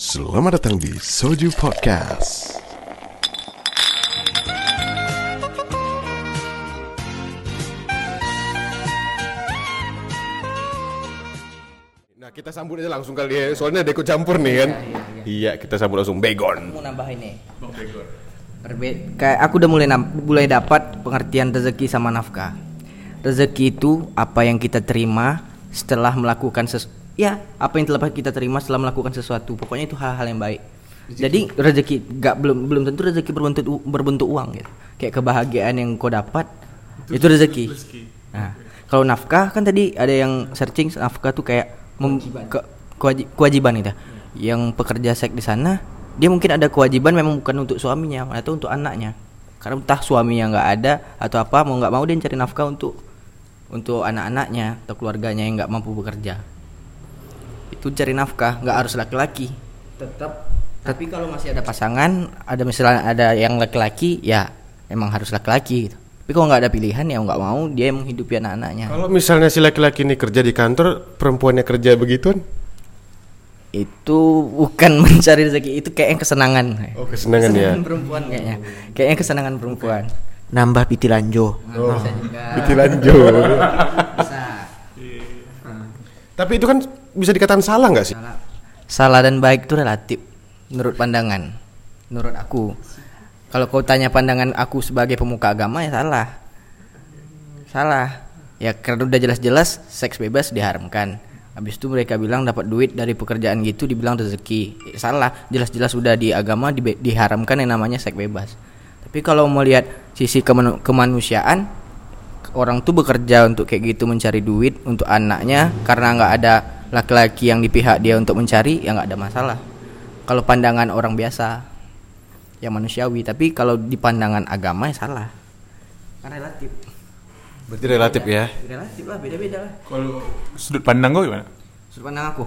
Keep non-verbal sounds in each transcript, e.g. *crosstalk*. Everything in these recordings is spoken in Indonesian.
Selamat datang di Soju Podcast. Nah kita sambut aja langsung kali ya, soalnya ada ikut campur nih kan. Iya, kita sambut langsung Begon. mau nambah ini Perbe kayak aku udah mulai mulai dapat pengertian rezeki sama nafkah rezeki itu apa yang kita terima setelah melakukan ses ya. Apa yang telah kita terima setelah melakukan sesuatu. Pokoknya itu hal-hal yang baik. Jadi rezeki gak belum belum tentu rezeki berbentuk berbentuk uang gitu. Kayak kebahagiaan yang kau dapat itu, rezeki. nah kalau nafkah kan tadi ada yang searching nafkah tuh kayak mem- ke- kewaji- kewajiban gitu yang pekerja seks di sana dia mungkin ada kewajiban memang bukan untuk suaminya atau untuk anaknya. Karena entah suaminya nggak ada atau apa mau nggak mau dia cari nafkah untuk untuk anak-anaknya atau keluarganya yang nggak mampu bekerja itu cari nafkah nggak harus laki-laki. Tetap tapi kalau masih ada pasangan ada misalnya ada yang laki-laki ya emang harus laki-laki gitu. tapi kalau nggak ada pilihan ya nggak mau dia yang menghidupi anak-anaknya. Kalau misalnya si laki-laki ini kerja di kantor, perempuannya kerja begituan, itu bukan *laughs* mencari rezeki itu kayak yang kesenangan. Oh kesenangan ya. perempuan kayaknya. Kayaknya kesenangan perempuan. Nambah piti lanjo. Oh, Biti lanjut. bisa. Tapi itu kan bisa dikatakan salah nggak sih? salah. Salah dan baik itu relatif menurut pandangan. Menurut aku. Kalau kau tanya pandangan aku sebagai pemuka agama ya salah. Salah. Ya karena udah jelas-jelas seks bebas diharamkan. Habis itu mereka bilang dapat duit dari pekerjaan gitu dibilang rezeki. Ya, salah. Jelas-jelas udah di agama di- diharamkan yang namanya seks bebas. Tapi kalau mau lihat sisi kemanu- kemanusiaan orang tuh bekerja untuk kayak gitu mencari duit untuk anaknya karena nggak ada laki-laki yang di pihak dia untuk mencari ya nggak ada masalah. Kalau pandangan orang biasa yang manusiawi. Tapi kalau di pandangan agama ya salah. Kan relatif. Berarti relatif ya. relatif lah beda-beda lah. Kalau sudut pandang gue gimana? sudut pandang aku?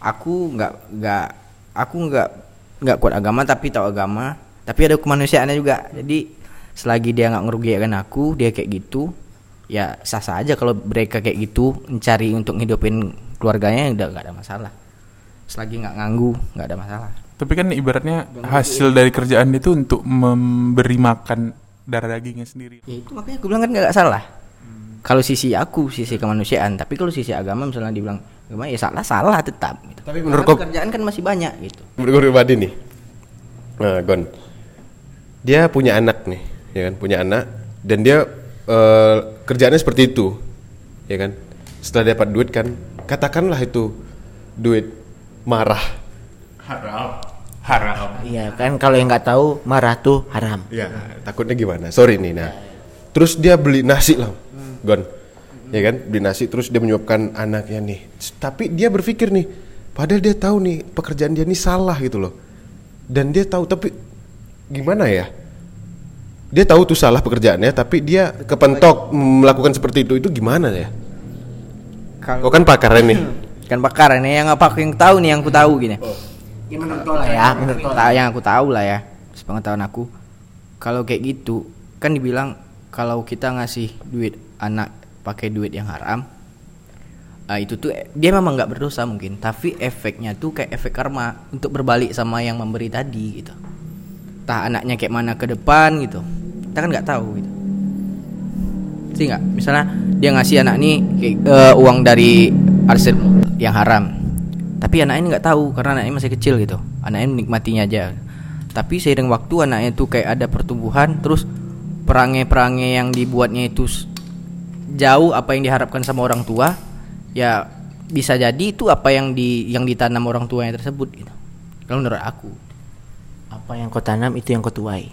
Aku nggak nggak aku nggak nggak kuat agama tapi tahu agama. Tapi ada kemanusiaannya juga. Jadi selagi dia nggak ngerugikan aku dia kayak gitu ya sah sah aja kalau mereka kayak gitu mencari untuk ngidupin keluarganya ya udah nggak ada masalah. Selagi nggak nganggu nggak ada masalah. Tapi kan ibaratnya hasil dari kerjaan itu untuk memberi makan darah dagingnya sendiri. ya itu makanya aku bilang kan nggak salah. Kalau sisi aku sisi kemanusiaan tapi kalau sisi agama misalnya dibilang agama ya salah salah tetap gitu. Tapi menurut Karena kau- pekerjaan kan masih banyak gitu. Menurut gue pribadi nih, nah, Gon, dia punya anak nih, ya kan, punya anak, dan dia eh, kerjaannya seperti itu, ya kan. Setelah dapat duit kan, katakanlah itu duit marah, Haram. Haram. iya kan kalau yang nggak tahu marah tuh haram ya takutnya gimana? Sorry nih, nah, terus dia beli nasi lah, Gon, ya kan, beli nasi, terus dia menyuapkan anaknya nih, tapi dia berpikir nih, padahal dia tahu nih pekerjaan dia ini salah gitu loh, dan dia tahu tapi gimana ya? Dia tahu tuh salah pekerjaannya, tapi dia kepentok melakukan seperti itu itu gimana ya? Kau kan pakarnya nih. *clears throat* kan bakar ini yang apa yang tahu nih yang aku tahu gini. Ya menurut kau lah ya? Menurut kau Tahu yang aku tahu lah ya sepengetahuan aku. Kalau kayak gitu kan dibilang kalau kita ngasih duit anak pakai duit yang haram ah, itu tuh dia memang nggak berdosa mungkin. Tapi efeknya tuh kayak efek karma untuk berbalik sama yang memberi tadi gitu. Entah anaknya kayak mana ke depan gitu. Kita kan nggak tahu gitu sih nggak? Misalnya dia ngasih anak kayak, eh, uang dari arsip yang haram. Tapi anaknya ini nggak tahu karena anaknya masih kecil gitu. Anaknya menikmatinya aja. Tapi seiring waktu anaknya tuh kayak ada pertumbuhan terus perangai-perangai yang dibuatnya itu jauh apa yang diharapkan sama orang tua ya bisa jadi itu apa yang di yang ditanam orang tuanya tersebut gitu. Kalau menurut aku. Apa yang kau tanam itu yang kau tuai?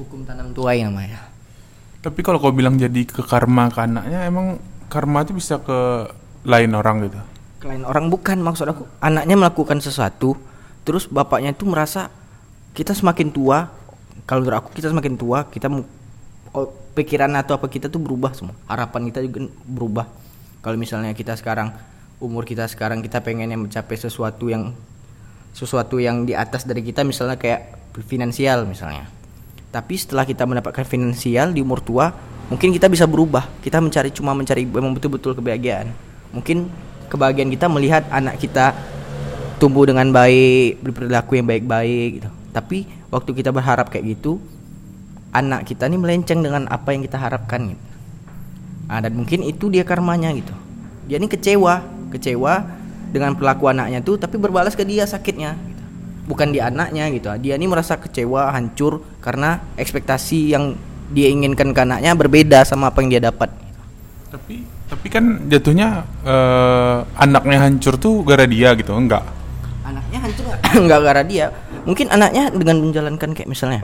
Hukum tanam tuai namanya Tapi kalau kau bilang jadi ke karma ke anaknya, emang karma itu bisa ke lain orang gitu. Klien orang bukan maksud aku anaknya melakukan sesuatu terus bapaknya itu merasa kita semakin tua kalau menurut aku kita semakin tua kita oh, pikiran atau apa kita tuh berubah semua harapan kita juga berubah kalau misalnya kita sekarang umur kita sekarang kita pengennya mencapai sesuatu yang sesuatu yang di atas dari kita misalnya kayak finansial misalnya tapi setelah kita mendapatkan finansial di umur tua mungkin kita bisa berubah. Kita mencari cuma mencari memang betul-betul kebahagiaan. Mungkin kebahagiaan kita melihat anak kita tumbuh dengan baik berperilaku yang baik-baik gitu. Tapi waktu kita berharap kayak gitu anak kita nih melenceng dengan apa yang kita harapkan gitu. Nah, dan mungkin itu dia karmanya gitu. Dia ini kecewa kecewa dengan perilaku anaknya tuh tapi berbalas ke dia sakitnya. Bukan di anaknya gitu. Dia ini merasa kecewa hancur karena ekspektasi yang dia inginkan ke anaknya berbeda sama apa yang dia dapat. Tapi tapi kan jatuhnya eh, anaknya hancur tuh gara dia gitu, enggak? anaknya hancur *clears throat* nggak? nggak gara dia. Mungkin anaknya dengan menjalankan kayak misalnya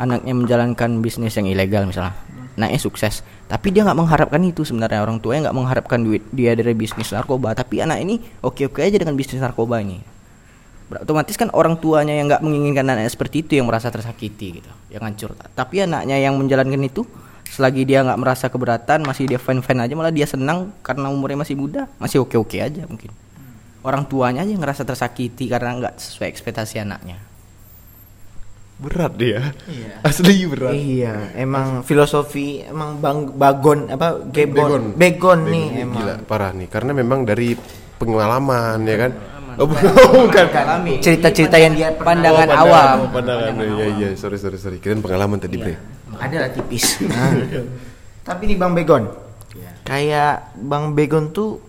anaknya menjalankan bisnis yang ilegal misalnya anaknya sukses. Tapi dia nggak mengharapkan itu sebenarnya. Orang tuanya nggak mengharapkan duit dia dari bisnis narkoba. Tapi anak ini oke oke aja dengan bisnis narkoba ini otomatis kan orang tuanya yang nggak menginginkan anaknya seperti itu yang merasa tersakiti gitu yang hancur tapi anaknya yang menjalankan itu selagi dia nggak merasa keberatan masih dia fine fine aja malah dia senang karena umurnya masih muda masih oke oke aja mungkin orang tuanya aja yang ngerasa tersakiti karena nggak sesuai ekspektasi anaknya Berat dia. *laughs* Asli berat. Iya, emang filosofi emang Bang Bagon apa Begon. Gebon Begon, nih Ini emang. Gila, parah nih. Karena memang dari pengalaman ya kan. Oh, bukan. *laughs* bukan. Cerita-cerita yang dia pandangan Oh, awam Oh, pandangan. Iya iya, sorry sorry sorry. Kirain pengalaman tadi, Bre. Ada lah tipis. *laughs* Nah. Tapi nih Bang Begon. Kayak Bang Begon tuh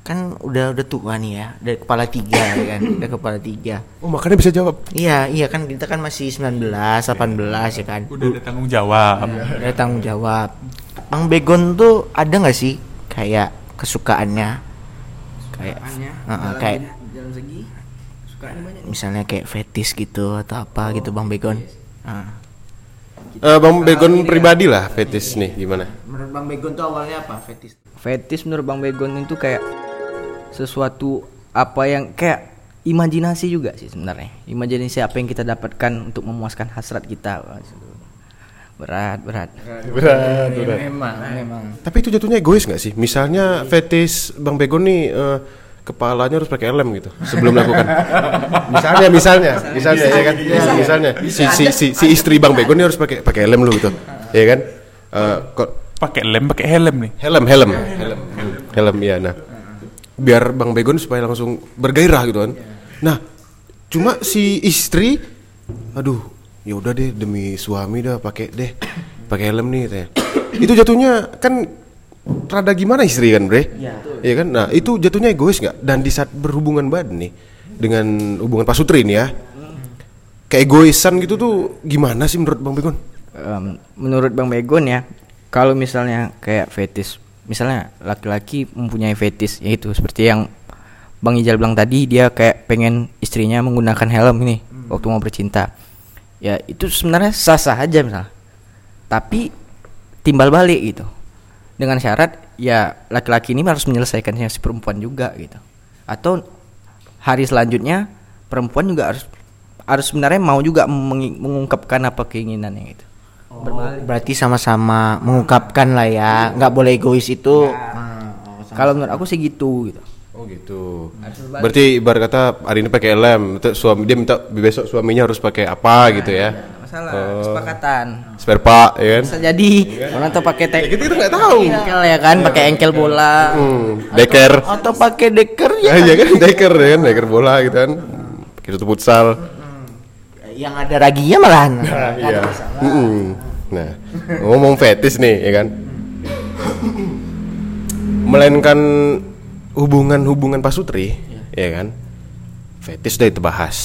kan udah udah tua nih ya, dari kepala tiga ya kan, udah kepala tiga. Oh, makanya bisa jawab. Iya, iya kan kita kan masih 19, 18 ya kan. Udah ada tanggung jawab. Ada tanggung jawab. Bang Begon tuh ada nggak sih kayak kesukaannya? Kayak Heeh, kayak dalam segi banyak misalnya kayak fetis gitu atau apa gitu Bang Begon. Nah. Eh, Bang Begon pribadi lah fetis nih gimana? Menurut Bang Begon tuh awalnya apa fetis? fetis menurut Bang Begon itu kayak sesuatu apa yang kayak imajinasi juga sih sebenarnya imajinasi apa yang kita dapatkan untuk memuaskan hasrat kita berat berat Berat, berat. Memang, memang. Tapi itu jatuhnya egois nggak sih? Misalnya fetis Bang Begon nih eh, kepalanya harus pakai lem gitu sebelum melakukan. *laughs* misalnya, misalnya, misalnya ya kan, misalnya si si si, si istri Bang Begon nih harus pakai pakai lem lu gitu, ya kan? Eh, kok Pakai lem, pakai helm nih. helm helm helm helm ya nah biar bang Begon supaya langsung bergairah gitu kan nah cuma si istri aduh ya udah deh demi suami dah pakai deh *coughs* pakai helm nih katanya. *coughs* itu jatuhnya kan rada gimana istri kan bre? Iya kan? Nah itu jatuhnya egois nggak? Dan di saat berhubungan badan nih dengan hubungan pasutri nih ya keegoisan gitu tuh gimana sih menurut bang Begon Em, menurut Bang Begon ya kalau misalnya kayak fetis misalnya laki-laki mempunyai fetis yaitu seperti yang Bang Ijal bilang tadi dia kayak pengen istrinya menggunakan helm ini waktu mau bercinta ya itu sebenarnya sah-sah aja misalnya tapi timbal balik gitu. Dengan syarat ya laki-laki ini harus menyelesaikannya si perempuan juga gitu. Atau hari selanjutnya perempuan juga harus harus sebenarnya mau juga mengungkapkan apa keinginannya gitu. Berarti sama-sama mengungkapkan lah ya, nggak boleh egois itu. Ah, kalau menurut aku sih gitu gitu Oh gitu. Berarti ibarat kata hari ini pakai lem, suami dia minta besok suaminya harus pakai apa gitu ya? masalah kesepakatan Spare part ya kan? bisa jadi orang tuh pakai tek Kita kita nggak tahu. engkel ya kan pakai engkel bola Hmm, deker. Atau pakai deker ya. Ya, *laughs* iya kan deker ya kan, deker bola gitu kan. Pakai tutup futsal. Yang ada raginya malahan. *laughs* Nah, iya. Mm-mm. Nah, ngomong fetis nih ya kan. Melainkan hubungan-hubungan pasutri, ya kan? Fetis udah itu bahas,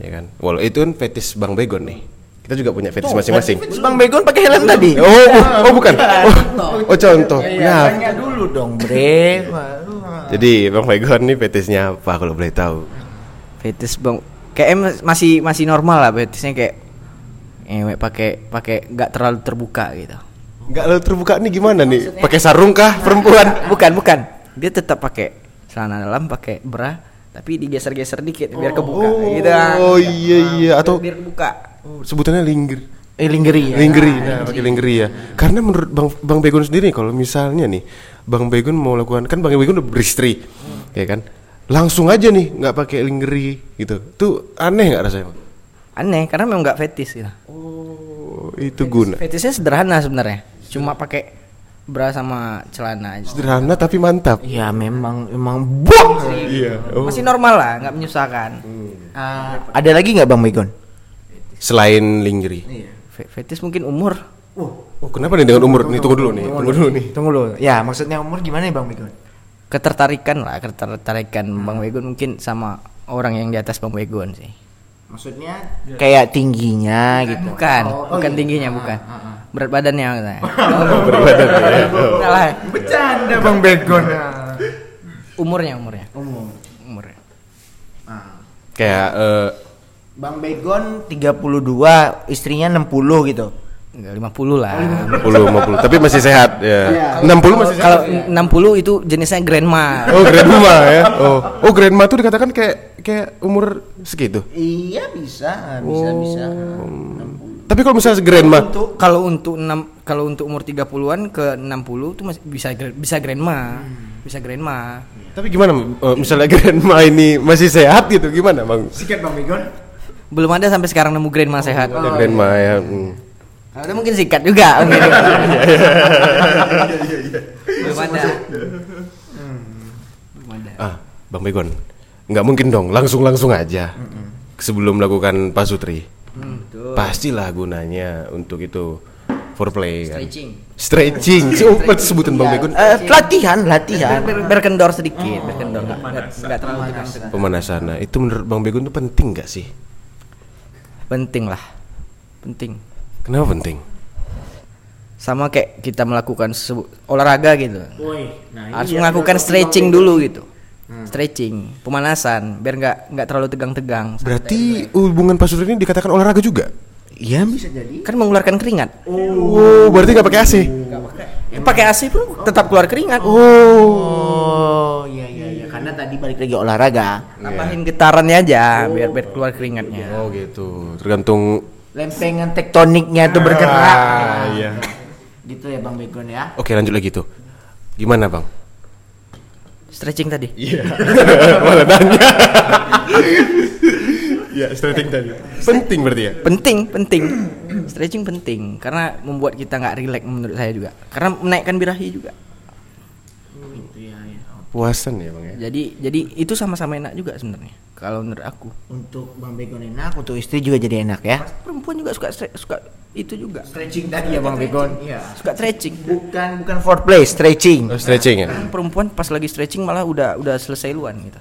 ya kan? Walau itu kan fetis Bang Begon nih. Kita juga punya fetis masing-masing. Terus Bang Begon pakai helm tadi. Oh, oh, oh bukan. Oh, oh contoh. Ya. Tanya dulu dong, Bre. Jadi Bang Begon nih fetisnya apa kalau boleh tahu? fetis bang kayak em masih masih normal lah fetisnya kayak eh pakai pakai nggak terlalu terbuka gitu Enggak lo terbuka nih gimana nih? Pakai sarung kah perempuan? bukan bukan dia tetap pakai celana dalam pakai bra tapi digeser-geser dikit biar kebuka gitu Oh iya iya atau biar kebuka oh, sebutannya lingerie. Eh lingerie ya. Lingerie, nah pakai lingerie ya. Karena menurut Bang Bang Begon sendiri kalau misalnya nih Bang Begon mau lakukan kan Bang Begon udah beristri, ya kan? Langsung aja nih nggak pakai lingerie gitu. Tuh aneh nggak rasanya? Bang? aneh karena memang nggak fetis gitu Oh itu guna. fetisnya sederhana sebenarnya cuma pakai bra sama celana aja. Sederhana tapi mantap. Ya memang memang buang. Iya. Oh. Masih normal lah, nggak menyusahkan. Ah, ada lagi nggak Bang Begon? Selain lingerie. Fe- Fetis mungkin umur. Oh, kenapa nih dengan umur? Nih tunggu dulu nih. Tunggu dulu nih. Tunggu dulu. Ya, maksudnya umur gimana ya Bang Begon? Ketertarikan lah, ketertarikan Bang Begon mungkin sama orang yang di atas Bang Begon sih. Maksudnya kayak tingginya gitu. Bukan, Oh, bukan iya. tingginya bukan. Berat badannya katanya. Berbadan ya. Oh. Enggak lah. Bercanda Bang Begon. Umurnya, umurnya. Umur. Umurnya. Kayak eh, Bang Begon 32, istrinya 60 gitu. Enggak 50 lah. 50 50. Tapi masih sehat ya. 60 masih sehat. Kalau 60 itu jenisnya grandma. Oh, grandma ya. Oh. Oh, grandma tuh dikatakan kayak kayak umur segitu. Iya bisa, bisa, bisa. Tapi kalau misalnya grandma Untuk kalau untuk enam kalau untuk umur 30-an ke 60 itu masih bisa bisa grandma. Bisa grandma. Tapi gimana eh, misalnya grandma ini masih sehat gitu gimana, Bang? Sikat Bang Begon. Belum ada sampai sekarang nemu grandma sehat. Ada grandma ya. hmm. Ada mungkin sikat juga. mungkin. *laughs* Belum ada. Belum ada. Ah, Bang Begon. Nggak mungkin dong, langsung-langsung aja. Sebelum melakukan pasutri. Pastilah gunanya untuk itu foreplay kan. Stretching. Stretching. Oh, sebutan Bang Begon? Eh, latihan, latihan. Ber- berkendor sedikit, berkendor nggak nggak- terlalu. Pemanasan. Nah, itu menurut Bang Begon itu penting nggak sih? Penting lah. Penting. Kenapa penting? Sama kayak kita melakukan olahraga gitu. nah Harus melakukan stretching dulu gitu. Stretching, pemanasan biar nggak nggak terlalu tegang-tegang. Berarti hubungan pasutri ini dikatakan olahraga juga? Iya bisa jadi. Kan mengeluarkan keringat. Oh, berarti nggak pakai AC? Ya, pakai AC pun tetap keluar keringat. Oh, iya iya iya karena tadi balik lagi olahraga. Tambahin getarannya aja biar biar keluar keringatnya. Oh gitu. Tergantung. Lempengan tektoniknya tuh bergerak. Ah, iya. Gitu ya Bang Begon ya. Oke lanjut lagi tuh. Gimana bang? Stretching tadi. Iya. *laughs* Malah nanya. *laughs* Iya stretching tadi. Penting berarti ya. Penting, penting. Stretching penting karena membuat kita nggak rileks menurut saya juga. Karena menaikkan birahi juga. Puasan ya bang ya. Jadi jadi itu sama-sama enak juga sebenarnya. Kalau menurut aku. Untuk Bang Begon enak, untuk istri juga jadi enak ya. Perempuan juga suka suka itu juga. Stretching tadi ya Bang Begon. Iya. Suka stretching. Bukan bukan foreplay, stretching. Oh, stretching ya. Perempuan pas lagi stretching malah udah udah selesai luan gitu.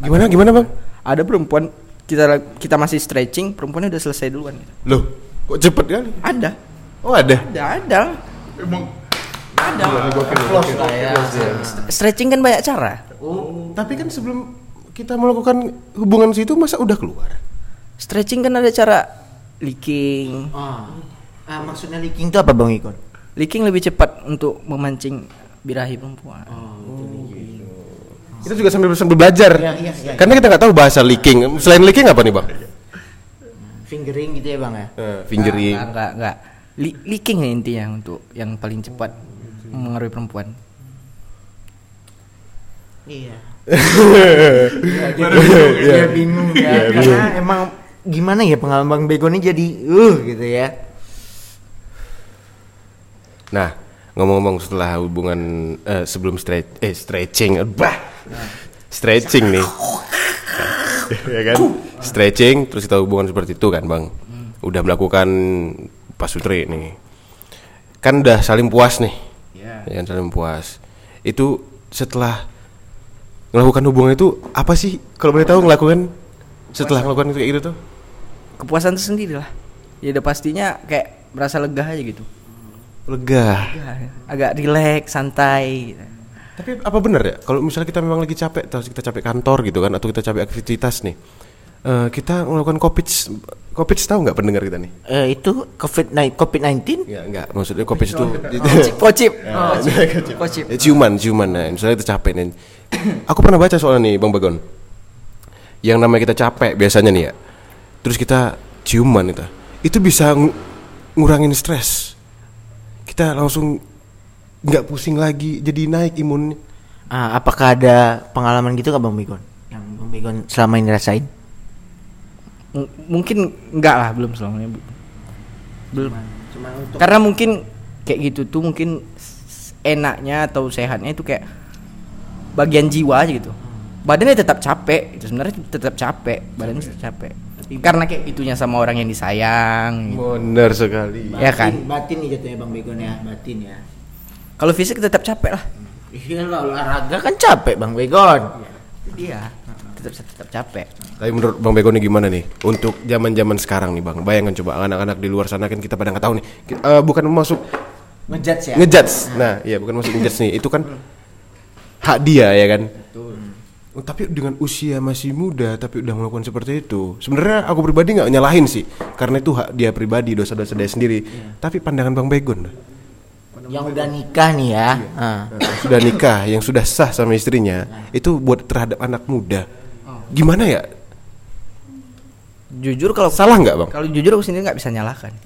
Gimana gimana bang? Ada perempuan kita kita masih stretching, perempuannya udah selesai duluan gitu. Loh, kok cepet kali? Ada. Oh ada. Ada, ada. Ada. Stretching kan banyak cara. Tapi kan sebelum kita melakukan hubungan situ masa udah keluar? Stretching kan ada cara leaking. Ah. Ah, maksudnya leaking itu apa Bang Ikon? Leaking lebih cepat untuk memancing birahi perempuan. Kita juga sambil sambil belajar. Iya, iya, iya. Karena kita nggak tahu bahasa leaking. Selain leaking apa nih bang? Fingering gitu ya Bang ya. Eh, fingering. Enggak, enggak, enggak. Le- leaking ya intinya untuk yang paling cepat mengaruhi perempuan. Iya. *laughs* Iya bingung ya. Karena emang gimana ya pengalaman Bang Begon ini jadi uh gitu ya. Nah, ngomong-ngomong setelah hubungan eh, sebelum stretch eh stretching, bah, stretching nih, *laughs* ya kan? Stretching, terus kita hubungan seperti itu kan, bang? Udah melakukan pasutri nih, kan udah saling puas nih, ya kan saling puas. Itu setelah melakukan hubungan itu apa sih? Kalau boleh tahu ngelakukan setelah melakukan itu kayak gitu tuh? Kepuasan tersendiri lah. Ya udah pastinya kayak merasa lega aja gitu. Lega. Agak rileks, santai gitu. Tapi apa benar ya kalau misalnya kita memang lagi capek, terus kita capek kantor gitu kan, atau kita capek aktivitas nih, eh, kita melakukan covid, covid tahu nggak pendengar kita nih? Eh itu COVID COVID 19 Ya enggak, maksudnya covid itu Pocip, pocip. Pocip. Pocip. ya, ciuman, ciuman. Nah, misalnya kita capek nih. *coughs* Aku pernah baca soalnya nih, Bang Bagon. Yang namanya kita capek biasanya nih ya. Terus kita ciuman itu. Itu bisa ng- ngurangin stres. Kita langsung nggak pusing lagi, jadi naik imunnya. Ah, apakah ada pengalaman gitu nggak Bang Begon? Yang Bang Begon selama ini rasain? M- mungkin enggak lah belum selamanya Bu. belum Cuma untuk karena mungkin kayak gitu tuh mungkin enaknya atau sehatnya itu kayak bagian jiwa aja gitu badannya tetap capek itu sebenarnya tetap capek badannya tetap capek karena kayak gitunya sama orang yang disayang gitu. Benar sekali. Ya kan? Batin- Batin nih jatuhnya Bang Begon ya, batin ya. kalau fisik tetap capek lah Iya lah olahraga kan capek Bang Begon. iya tetap tetap capek Tapi menurut Bang Bego nih gimana nih untuk zaman-zaman sekarang nih Bang? Bayangkan coba anak-anak di luar sana kan kita pada nggak tahu nih. Ki- eh, bukan masuk Ngejudge ya. ngejudge. Nah, iya bukan masuk ngejudge nih. Itu kan hak dia ya kan. Oh, Tapi dengan usia masih muda tapi udah melakukan seperti itu. Sebenarnya aku pribadi nggak nyalahin sih karena itu hak dia pribadi, dosa-dosa dia sendiri. Tapi pandangan Bang Begon Yang udah nikah nih ya. Ah. sudah nikah, yang sudah sah sama istrinya, itu buat terhadap anak muda. Gimana ya? jujur kalau Salah nggak, Bang? kalau jujur aku sendiri nggak bisa nyalakan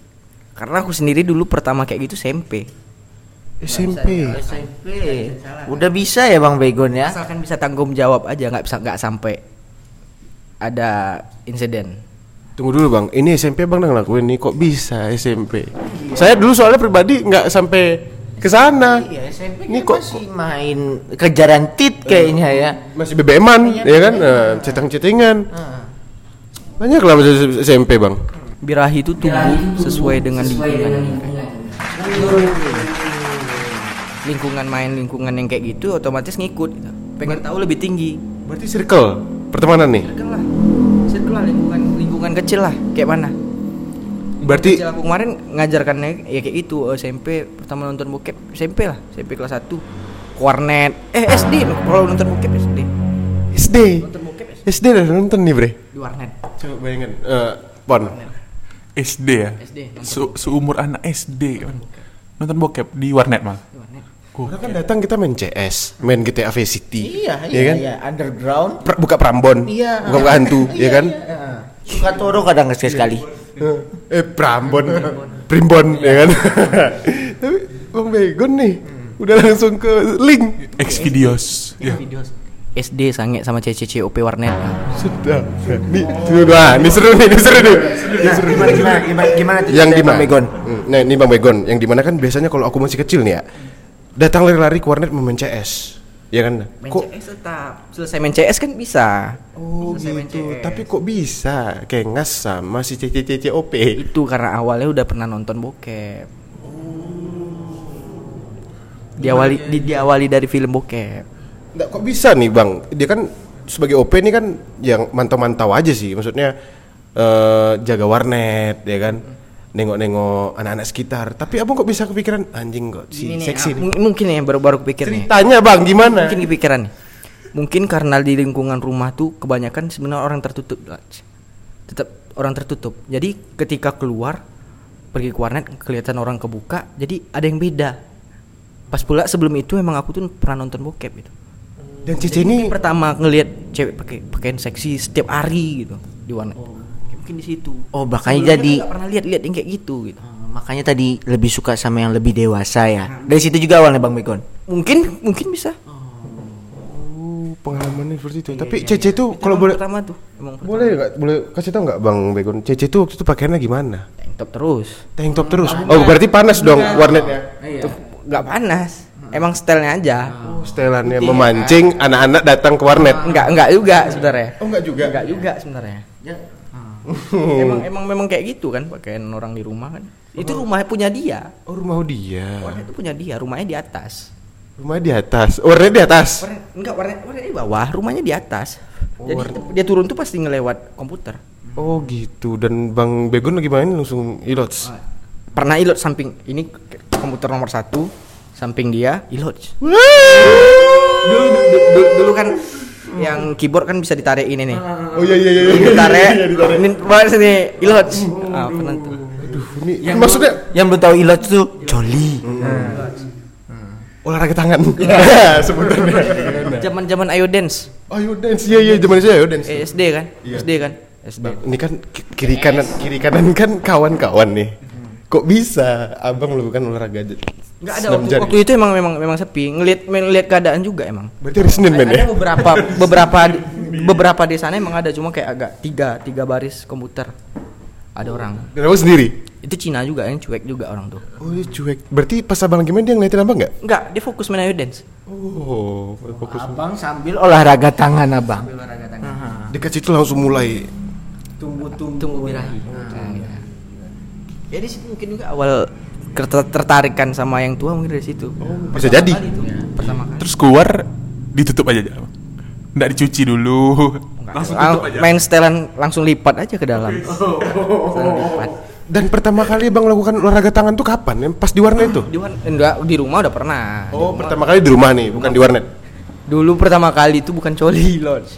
karena aku sendiri dulu pertama kayak gitu SMP SMP. SMP. Udah bisa ya Bang Begon ya. asalkan bisa tanggung jawab aja nggak bisa nggak sampai ada insiden Tunggu dulu bang, ini SMP bang udah ngelakuin nih kok bisa SMP? Saya dulu soalnya pribadi nggak sampai ke sana. Iya, SMP Ini kan kok- masih main kejaran tit kayaknya ya. Masih BBM-an, ya kan? Nah, cetang-cetingan. Banyak lah SMP bang. birahi itu tumbuh sesuai dengan lingkungan lingkungan main lingkungan yang kayak gitu otomatis ngikut. Gitu. pengen tahu lebih tinggi. Berarti circle pertemanan nih. circle lah. Circle lah lingkungan lingkungan kecil lah kayak mana? Berarti kecil aku kemarin ngajarkannya ya kayak gitu eh, SMP pertama nonton bokep SMP lah SMP kelas 1 warnet eh SD kalau nonton bokep SD SD. nonton bokep SD SD udah nonton nih bre. di warnet. Coba bayangin. Eh, Pon. SD ya? SD, nonton Su- seumur anak SD kan nonton bokep. Di warnet mal Karena kan datang kita main CS, main GTA Vice City. Iya, ya iya, kan? iya. Underground. Pra- buka Prambon, Iya. buka, buka hantu, ya kan? Suka toro kadang sekali. eh Prambon, Primbon, ya kan? *laughs* Tapi Bang Begon nih, udah langsung ke link. X videos ya SD sange sama CCC OP warnet Sudah. Wah, ini seru nih, ini seru nih. Nah, gimana gimana gimana, gimana tuh yang di Bang mana? Begon? Hmm, Nah, ini Bang Begon, yang di mana kan biasanya kalau aku masih kecil nih ya, datang lari-lari ke warnet main CS. Ya kan? main Kok CS tetap selesai main CS kan bisa Oh Selesai gitu. Tapi kok bisa kayak ngas sama si CCCCOP? itu karena awalnya udah pernah nonton bokep diawali di, diawali dari film bokep Nggak, kok bisa nih bang? Dia kan sebagai OP ini kan yang mantau-mantau aja sih. Maksudnya eh jaga warnet, ya kan? Nengok-nengok anak-anak sekitar. Tapi abang kok bisa kepikiran anjing kok si Ini nih, seksi ah, nih. mung- mungkin ya baru baru kepikir nih Ceritanya bang gimana? mungkin kepikiran nih mungkin karena di lingkungan rumah tuh kebanyakan sebenarnya orang tertutup Laj. tetap orang tertutup jadi ketika keluar pergi ke warnet kelihatan orang kebuka jadi ada yang beda pas pula sebelum itu emang aku tuh pernah nonton bokep gitu Dan Cici ini pertama ngelihat cewek pakai pakaian seksi setiap hari gitu di warnet mungkin di situ. Oh, makanya Sebelumnya jadi nggak pernah lihat-lihat yang kayak gitu gitu. Oh, makanya tadi lebih suka sama yang lebih dewasa ya. Dari situ juga awalnya Bang Begon. mungkin mungkin bisa. Oh, pengalamannya seperti itu. Tapi Cece tuh kalau boleh pertama tuh emang boleh nggak? Boleh kasih tau nggak bang Begon? Cece tuh waktu itu pakaiannya gimana? tank top terus. Tank top terus. Oh berarti panas dong warnetnya. Tuh, nggak panas? Emang stylenya aja. Oh, setelannya. Memancing anak-anak datang ke warnet. nggak nggak juga sebenarnya. Oh enggak juga. nggak juga sebenarnya emang emang memang kayak gitu kan pakaian orang di rumah kan itu rumah punya dia Oh rumah dia. warnet itu punya dia rumahnya di atas Rumah di atas. Warnet di atas. warnet enggak warnet warnet di bawah rumahnya di atas Oh, jadi warnet. dia turun tuh pasti ngelewat komputer Oh gitu. Dan Bang Begon lagi main langsung ilots. pernah ilot samping ini komputer nomor satu samping dia ilot dulu, dulu, dulu, dulu kan yang keyboard kan bisa ditarik ini nih Oh iya iya iya. ini ditarik ini bawa sini ilot ah, pernah tuh Aduh, ini maksudnya Yang belum tahu ilat tuh Jolly. olahraga tangan. *laughs* Sebutannya. zaman zaman ayo dance Ayo dance. Iya iya zaman saya ayo dance. eh, SD kan Iya. SD kan SD Ini kan ki- kiri kanan kiri kanan kan kawan-kawan nih. Kok bisa abang melakukan olahraga aja? nggak ada waktu, jari? waktu itu emang memang memang sepi ngelihat ngelihat keadaan juga emang Berarti hari Senin men ya? ada beberapa *laughs* beberapa beberapa di sana emang ada cuma kayak agak tiga tiga baris komputer ada orang Dan abang sendiri? itu Cina juga yang cuek juga orang tuh Oh dia cuek. Berarti pas abang lagi main dia ngeliatin abang nggak? enggak dia fokus main ayo dance Oh, fokus. Abang sambil olahraga tangan abang. olahraga tangan Dekat situ langsung mulai. Tumbuh-tumbuh. tunggu birahi Nah, ya. ya di situ mungkin juga awal ter- tertarikan sama yang tua mungkin dari situ Bisa jadi. Kali itu, pertama kali Terus keluar ditutup aja aja. Nggak dicuci dulu. Langsung Lang- tutup aja. main setelan langsung lipat aja ke dalam Setelan lipat. Dan pertama kali abang melakukan olahraga tangan tuh kapan? Yang pas di warnet itu? di, wan- enggak, di rumah udah pernah Oh, pertama kali di rumah nih, bukan di warnet. dulu pertama kali itu bukan coli *laughs* lodge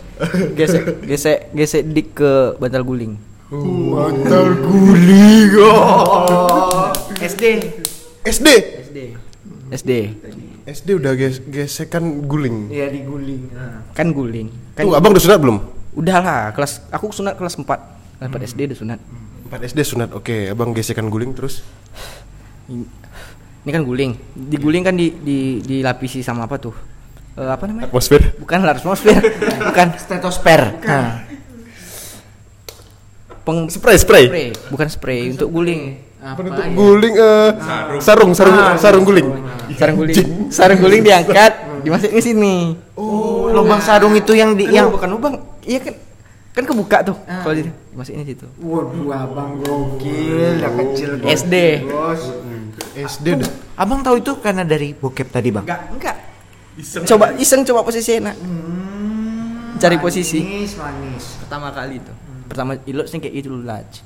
gesek gesek gesek dik ke bantal guling Mantar guling. *laughs* Oh. SD SD. SD SD SD udah ges gesekan guling. Iya diguling. kan guling kan Tuh, abang udah sunat belum? udahlah kelas aku sunat kelas 4 kelas 4 SD udah sunat 4 SD sunat. Oke, abang gesekan guling terus. ini kan guling diguling kan di, di dilapisi sama apa tuh Eh, apa namanya Atmosfer. bukan lah atmosfer *laughs* bukan Stetospare. Nah. Peng Spray, spray. spray. Bukan spray untuk guling. Penutup guling eh sarung, sarung, sarung guling. sarung guling. Sarung guling. Diangkat dimasukin ke sini. Oh, lubang sarung itu yang di yang yang bukan lubang. iya kan kan kebuka tuh kalau di masukin di situ. Waduh, abang gokil, udah kecil. SD Bos. SD udah. Abang tahu itu karena dari bokep tadi, Bang? enggak enggak. Coba iseng coba posisi enak. Cari posisi. Manis, manis. pertama kali itu pertama ilot sih kayak itu laj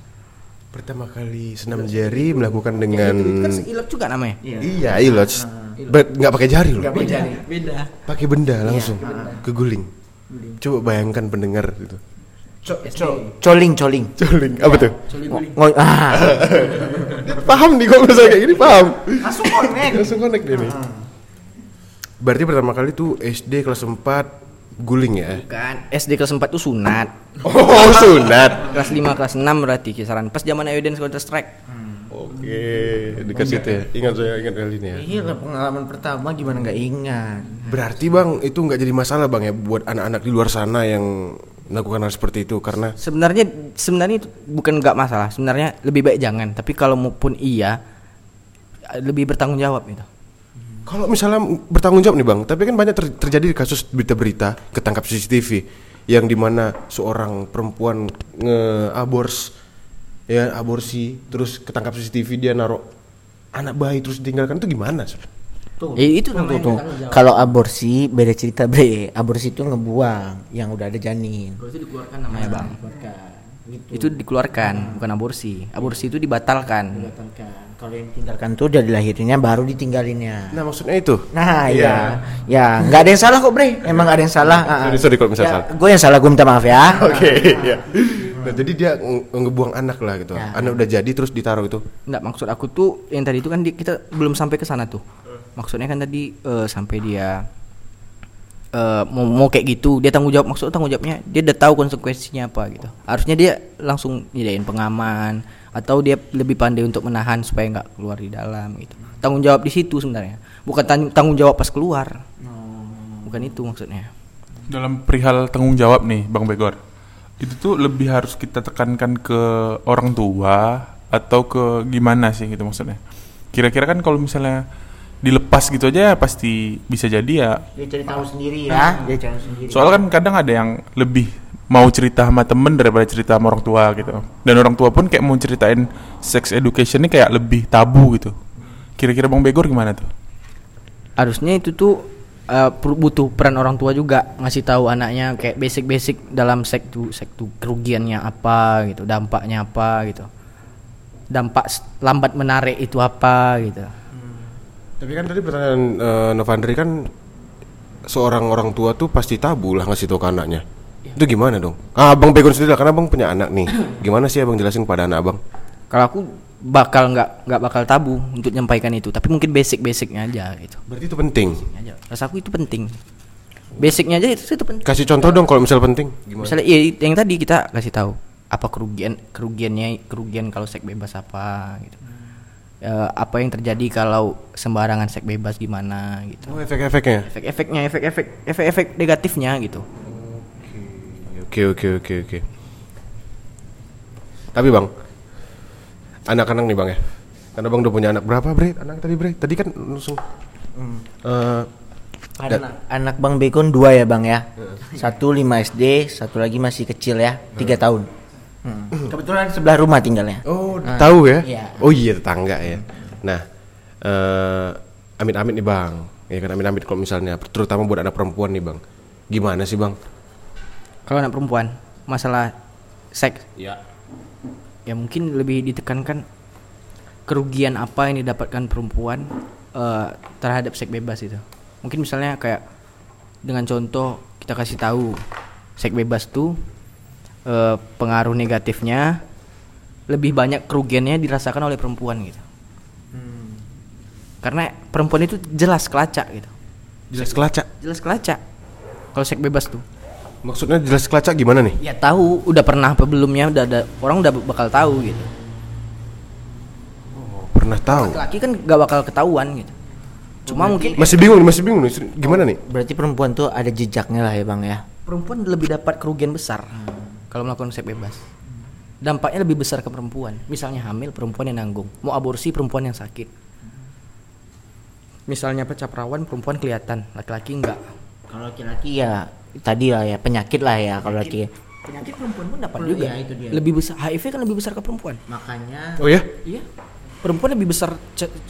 Pertama kali senam jari melakukan dengan itu kan ilot juga namanya Iya, ilots. Bet nggak pakai jari loh. beda beda Pakai benda langsung ke guling. Coba bayangkan pendengar itu. Co co coling, coling. Coling, apa tuh? Ngo- ah. *laughs* paham nih kalau misalnya kayak gini paham. Langsung connect. Langsung connect dia nih. Berarti pertama kali tuh SD kelas 4 guling ya. kan SD kelas 4 tuh sunat Oh, sunat. kelas 5 kelas 6 berarti kisaran pas zaman Dance Counter Strike Oke, dekat situ ya. Ingat saya ingat kali ini ya. Iya pengalaman pertama gimana nggak ingat. Berarti Bang, itu nggak jadi masalah Bang ya buat anak-anak di luar sana yang melakukan hal seperti itu karena sebenarnya sebenarnya itu bukan nggak masalah sebenarnya lebih baik jangan tapi kalau maupun iya lebih bertanggung jawab gitu Kalau misalnya bertanggung jawab nih bang, tapi kan banyak ter- terjadi kasus berita-berita ketangkap CCTV yang di mana seorang perempuan nge-abors ya aborsi terus ketangkap CCTV dia naruh anak bayi terus ditinggalkan itu gimana? Tuh, Ya, itu tuh, tuh. jawab. Kalau aborsi beda cerita bre. Aborsi itu ngebuang yang udah ada janin. itu dikeluarkan namanya bang itu dikeluarkan bukan aborsi aborsi itu dibatalkan Kalau yang ditinggalkan tuh udah dilahirinnya baru ditinggalinnya. Nah maksudnya itu. Nah, ya, ya, nggak ada yang salah kok, Bre. Emang nggak ada yang salah. Ah, ah. Sorry, sorry kalau misalnya salah. Gue yang salah, gue minta maaf ya. Oke, ya. Nah jadi dia nge- ngebuang anak lah gitu. Ya. Anak udah jadi terus ditaruh itu. Nggak maksud aku tuh yang tadi itu kan di- kita belum sampai ke sana tuh maksudnya kan tadi eh, sampai dia eh, mau mau kayak gitu dia tanggung jawab maksud tanggung jawabnya dia udah tahu konsekuensinya apa gitu harusnya dia langsung nyediain pengaman atau dia lebih pandai untuk menahan supaya nggak keluar di dalam gitu tanggung jawab di situ sebenarnya bukan tang- tanggung jawab pas keluar bukan itu maksudnya Dalam perihal tanggung jawab nih, Bang Begor. Itu tuh lebih harus kita tekankan ke orang tua atau ke gimana sih gitu maksudnya. Kira-kira kan kalau misalnya dilepas gitu aja pasti bisa jadi ya. Dia cari tahu sendiri ya. Dia cari sendiri. Soalnya kan kadang ada yang lebih mau cerita sama temen daripada cerita sama orang tua gitu. Dan orang tua pun kayak mau ceritain sex education ini kayak lebih tabu gitu. Kira-kira Bang Begor gimana tuh? harusnya itu tuh per- butuh peran orang tua juga ngasih tahu anaknya kayak basic-basic dalam sektu sektu kerugiannya apa gitu dampaknya apa gitu dampak lambat menarik itu apa gitu Tapi kan tadi pertanyaan eh, Novandri kan seorang orang tua tuh pasti tabu lah ngasih tahu ke anaknya. Itu gimana dong? Ah, Abang Begon sendiri lah, karena Abang punya anak nih. *clears throat* Gimana sih Abang jelasin pada anak Abang? kalau aku bakal nggak nggak bakal tabu untuk nyampaikan itu tapi mungkin basic-basicnya aja gitu Berarti itu penting. aja rasa aku itu penting basicnya aja itu, itu penting Kasih contoh dong kalau misal penting. Gimana? misalnya iya, yang tadi kita kasih tahu apa kerugian kerugiannya kerugian kalau seks bebas apa gitu Eh, apa yang terjadi kalau sembarangan seks bebas gimana gitu Oh, efek-efeknya. efek-efeknya efek-efek efek-efek negatifnya gitu Oke, oke, oke, oke. Tapi Bang, anak-anak nih bang ya. Karena bang udah punya anak berapa bre? Anak tadi bre? Tadi kan langsung. eh, Anak, anak Bang Begon dua ya Bang ya. Satu 5 SD, satu lagi masih kecil ya, tiga tahun. Hmm. Kebetulan sebelah rumah tinggalnya. oh Nah, tahu ya? iya. Oh iya tetangga ya. Nah, eh amit-amit nih bang. Ya kan amit-amit kalau misalnya, terutama buat anak perempuan nih bang. Gimana sih bang? Kalau anak perempuan, masalah seks Ya. ya mungkin lebih ditekankan kerugian apa yang didapatkan perempuan eh, terhadap seks bebas itu. Mungkin misalnya kayak dengan contoh kita kasih tahu seks bebas tuh eh, pengaruh negatifnya lebih banyak kerugiannya dirasakan oleh perempuan gitu. Karena perempuan itu jelas kelacak gitu. Jelas kelacak. Jelas kelacak. Kalau seks bebas tuh. Maksudnya jelas kelacak gimana nih? Ya tahu, udah pernah apa belumnya udah ada orang udah bakal tahu gitu. Pernah tahu. Laki kan gak bakal ketahuan gitu. Cuma mungkin Masih bingung masih bingung nih. Gimana nih? Berarti perempuan tuh ada jejaknya lah ya Bang ya. perempuan lebih dapat kerugian besar kalau melakukan seks bebas. Dampaknya lebih besar ke perempuan. Misalnya hamil, perempuan yang nanggung. Mau aborsi, perempuan yang sakit. Misalnya pecah perawan, perempuan kelihatan, laki-laki enggak. Kalau laki-laki ya tadi lah ya penyakit lah ya kalau laki. Penyakit perempuan pun dapat Oh, juga. iya, itu dia. Lebih besar HIV kan lebih besar ke perempuan. Makanya Oh ya? Iya. Perempuan lebih besar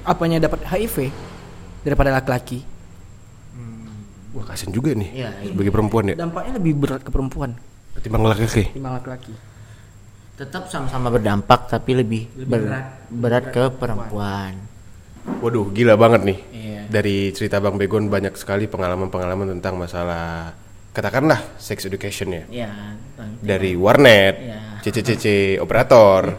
apanya dapat HIV daripada laki-laki. Wah kasian juga nih. Iya, iya. Sebagai perempuan ya. Dampaknya lebih berat ke perempuan Ketimbang laki-laki. ketimbang laki-laki. tetap sama-sama berdampak tapi lebih, Lebih ber- berat. berat ke perempuan. Waduh, gila banget nih. Iya. Dari cerita Bang Begon banyak sekali pengalaman-pengalaman tentang masalah katakanlah sex education ya. Ya. Dari warnet, Iya. CCCC operator,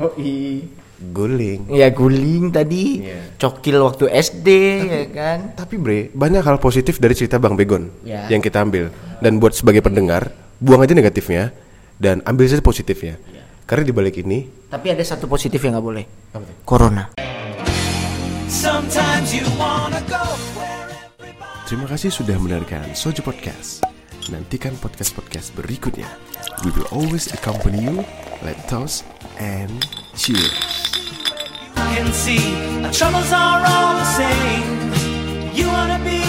guling. Ya guling tadi, Iya. cokil waktu SD ya kan. Tapi bre, banyak hal positif dari cerita Bang Begon Ya. yang kita ambil. Dan buat sebagai pendengar, buang aja negatifnya dan ambil saja positifnya. Karena di balik ini, Tapi ada satu positif yang nggak boleh. Apa tuh? Corona. Sometimes you wanna go where everybody terima kasih sudah mendengarkan Soju Podcast. Nantikan podcast-podcast berikutnya. We will always accompany you. let's toast and cheer. Can see our troubles are all the same. You wanna be